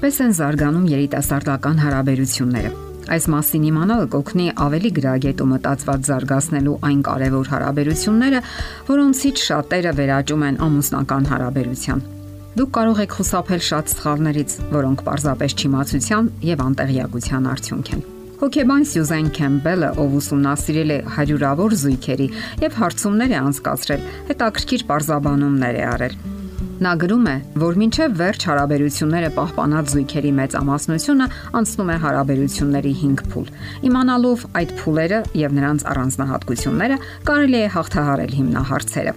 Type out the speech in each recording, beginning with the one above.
Ինչպես են զարգանում երիտասարդական հարաբերությունները։ Այս մասին իմանալը կօգնի ավելի գրագետ ու մտածված զարգացնելու այն կարևոր հարաբերությունները, որոնցից շատերը վերաճում են ամուսնական հարաբերության։ Դուք կարող եք խուսափել շատ սխալներից, որոնք պարզապես չիմացության եւ անտեղյակության արդյունք են։ Հոկեբան Սյուզեն Քեմբելը, ով ուսումնասիրել է հարյուրավոր զույգերի եւ հարցումներ է անցկացրել, հետաքրքիր բարձաբանումներ է արել։ Նա գրում է, որ մինչև վերջ հարաբերությունները պահպանած զույգերի մեծամասնությունը անցնում է հարաբերությունների 5 փուլ։ Իմանալով այդ փուլերը եւ նրանց առանձնահատկությունները, կարելի է հաղթահարել հիմնահարցերը։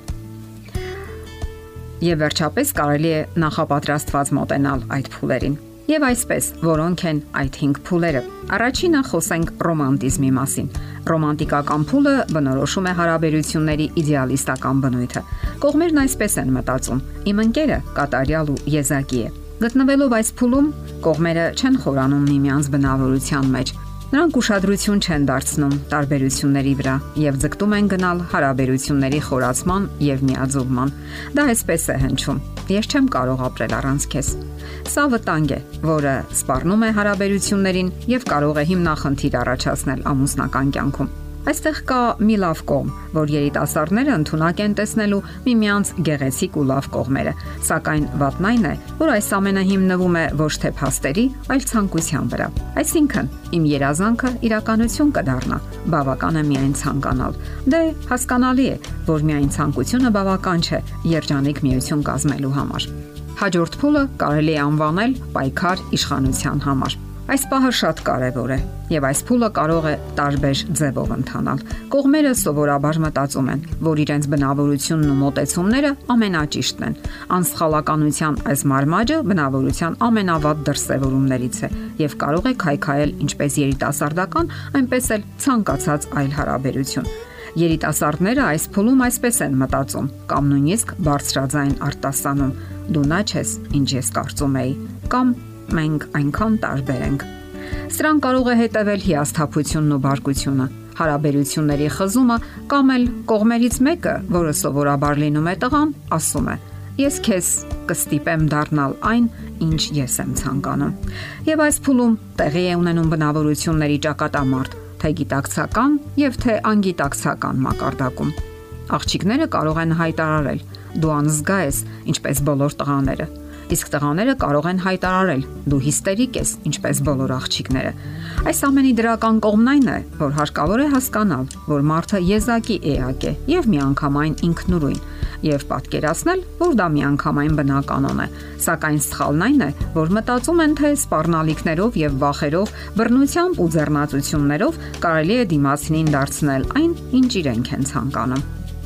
Եվ վերջապես կարելի է նախապատրաստված մոտենալ այդ փուլերին։ Եվ այսպես, որոնք են այդ 5 փուլերը։ Առաջինը խոսենք ռոմանտիզմի մասին։ Ռոմանտիկական փուլը բնորոշում է հարաբերությունների իդեալիստական բնույթը։ Կողմերն այսպես են մտածում. Իմ ընկերը կատարյալ ու եզակի է։ Գտնվելով այս փուլում, կողմերը չեն խորանում միմյանց բնավորության մեջ, Նրանք ուշադրություն չեն դարձնում տարբերությունների վրա եւ ձգտում են գնալ հարաբերությունների խորացման եւ միաձուլման։ Դա այսպես է հնչում. Ես չեմ կարող ապրել առանց քեզ։ Սա վտանգ է, որը սպառնում է հարաբերություններին եւ կարող է հիմնախնդիր առաջացնել ամուսնական կյանքում։ Այստեղ կա մի լավ կողմ, որ երիտասարդները ընդունակ են տեսնելու միմյանց գեղեցիկ ու լավ կողմերը, սակայն վատն այն է, որ այս ամենը հիմնվում է ոչ թե փաստերի, այլ ցանկության վրա։ Այսինքն, իմ երազանքը իրականություն կդառնա, բավական է միայն ցանկանալ։ Դե հասկանալի է, որ միայն ցանկությունը բավական չէ երջանիկ միություն կազմելու համար։ Հաջորդ փուլը կարելի է անվանել պայքար իշխանության համար։ Այս պահը շատ կարևոր է եւ այս փուլը կարող է տարբեր ձևով ընթանալ։ Կողմերը սովորաբար մտածում են, որ իրենց բնավորությունն ու մոտեցումները ամենաճիշտն են։ Անսխալականության այս մարմաճը բնավորության ամենավատ դրսևորումներից է եւ կարող է քայքայել ինչպես երիտասարդական, այնպես էլ ցանկացած այլ հարաբերություն։ Երիտասարդները այս փուլում այսպես են մտածում կամ նույնիսկ բարձրաձայն արտասանում. դու նա ես, ինչ ես կարծում էի, կամ մենք այնքան տարբեր ենք։ Սրան կարող է հետևել հիասթափությունն ու բարկությունը, հարաբերությունների խզումը կամ էլ կողմերից մեկը, որը սովորաբար լինում է տղան, ասում է. Ես քեզ կստիպեմ դառնալ այն, ինչ ես եմ ցանկանում։ Եվ այս փուլում տեղի է ունենում բնավորությունների ճակատամարտ, թե գիտակցական եւ թե անգիտակցական մակարդակում։ Աղջիկները կարող են հայտարարել. դու անզգա ես, ինչպես բոլոր տղաները իսկ տղաները կարող են հայտարարել՝ դու հիստերիկ ես, ինչպես բոլոր աղջիկները։ Այս ամենի դրական կողմն այն է, որ հարկավոր է հասկանալ, որ մարդը եզակի էակ է եւ միանգամայն ինքնուրույն, եւ պատկերացնել, որ դա միանգամայն բնականon է։ Սակայն սխալն այն է, որ մտածում են, թե սпарնալիքներով եւ վախերով, բռնությամբ ու ձեռնացություններով կարելի է դիմացնին դարձնել այն, ինչ իրենք են ցանկանում։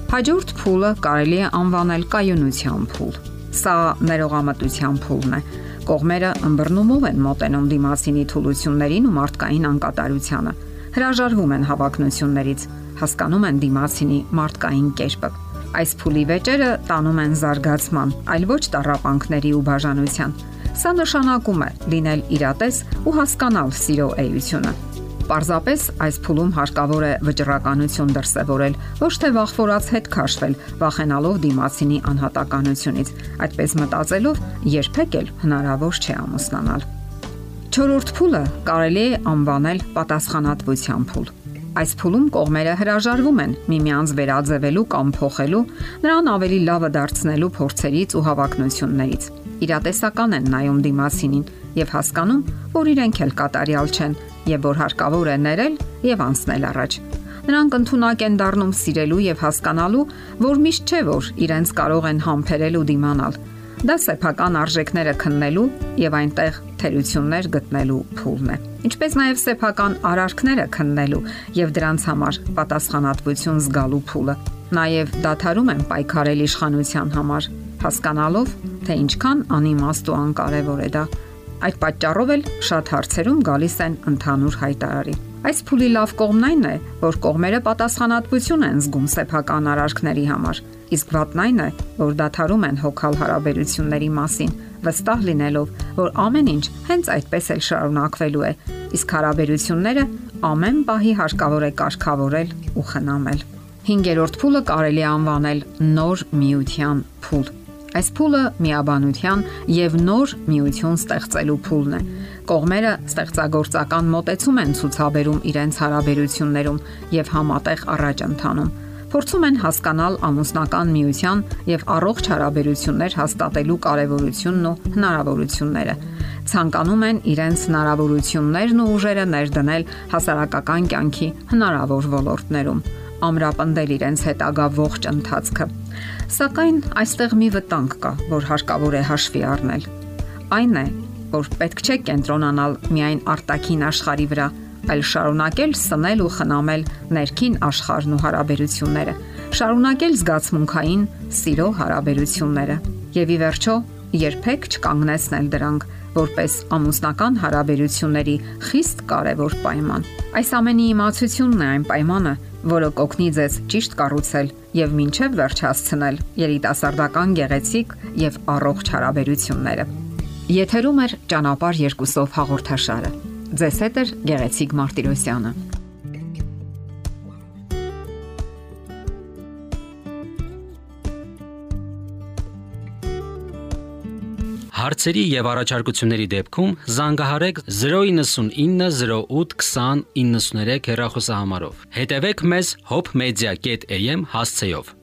Հաջորդ փուլը կարելի է անվանել կայունության փուլ։ Սա ներողամտության փուլն է։ Կողմերը ըմբռնումով են մոտենում դիմացինի թուլություններին ու մարդկային անկատարությանը։ Հրաժարվում են հավակնություններից, հասկանում են դիմացինի մարդկային կերպը։ Այս փուլի վեճերը տանում են զարգացման, այլ ոչ տառապանքների ու բաժանության։ Սա նշանակում է լինել իրատես ու հասկանալ սիրո էությունը։ Պարզապես այս փուլում հարկավոր է վճռականություն դրսևորել, ոչ թե վախվորած հետ քաշվել, վախենալով դիմացինի անհատականությունից։ Այդպես մտածելով երբեք էլ հնարավոր չէ ամուսնանալ։ Չորրորդ փուլը կարելի է անվանել պատասխանատվության փուլ։ Այս փուլում կողմերը հրաժարվում են միմյանց վերաձևելու կամ փոխելու, նրան ավելի լավը դարձնելու փորձերից ու հավակնություններից։ Իրատեսական են նայում դիմասինին եւ հասկանում, որ իրենք էլ կատարյալ չեն եւ որ հարկավոր է ներել եւ անցնել առաջ։ Նրանք ընդունակ են դառնում սիրելու եւ հասկանալու, որ միշտ չէ որ իրենց կարող են համբերել ու դիմանալ։ Դա սեփական արժեքները քննելու եւ այնտեղ թերություններ գտնելու փուլն է։ Ինչպես նաեւ սեփական արարքները քննելու եւ դրանց համար պատասխանատվություն զգալու փուլը։ Նաեւ դադարում են պայքարել իշխանության համար, հասկանալով, թե ինչքան անիմաստ ու անկարևոր է դա Այդ պատճառով էլ շատ հարցերում գալիս են ընդհանուր հայտարարի։ Այս փուլի լավ կողմն այն է, որ կողմերը պատասխանատվություն են զգում սեփական արարքների համար, իսկ վատն այն է, որ դադարում են հոգալ հարաբերությունների մասին, վստահ լինելով, որ ամեն ինչ հենց այդպես էլ շարունակվելու է, իսկ հարաբերությունները ամեն պահի հարկավոր է կարգավորել ու խնամել։ 5-րդ փուլը կարելի անվանել նոր միության փուլ Այս փուլը միաբանության եւ նոր միություն ստեղծելու փուլն է։ Կողմերը ստեղծագործական մոտեցում են ցուցաբերում իրենց հարաբերություններում եւ համատեղ առաջ ընթանում փորձում են հասկանալ ամուսնական միության եւ առողջ հարաբերություններ հաստատելու կարեւորությունն ու հնարավորությունները։ Ցանկանում են իրենց հնարավորություններն ու ուժերը ներդնել հասարակական կյանքի հնարավոր ոլորտներում ամրապնդել իրենց հետագա ողջ ընթացքը։ Սակայն այստեղ մի վտանգ կա, որ հարկավոր է հաշվի առնել։ Այն է, որ պետք չէ կենտրոնանալ միայն արտաքին աշխարհի վրա, այլ շարունակել սնել ու խնամել ներքին աշխարհն ու հարաբերությունները, շարունակել զգացմունքային սիրո հարաբերությունները։ Եվ ի վերջո, երբեք չկանգնեցնել դրանք որպես ամուսնական հարաբերությունների խիստ կարևոր պայման։ Այս ամենի իմացությունն է այն պայմանը, որը կօգնի ձեզ ճիշտ կառուցել եւ մինչեւ վերջ հասցնել երիտասարդական գեղեցիկ եւ առողջ հարաբերությունները։ Եթերում է ճանապար երկուսով հաղորդաշարը։ Ձեզ հետ է գեղեցիկ Մարտիրոսյանը։ Հարցերի եւ առաջարկությունների դեպքում զանգահարեք 099 08 20 93 հեռախոսահամարով։ Հետևեք մեզ hopmedia.am հասցեով։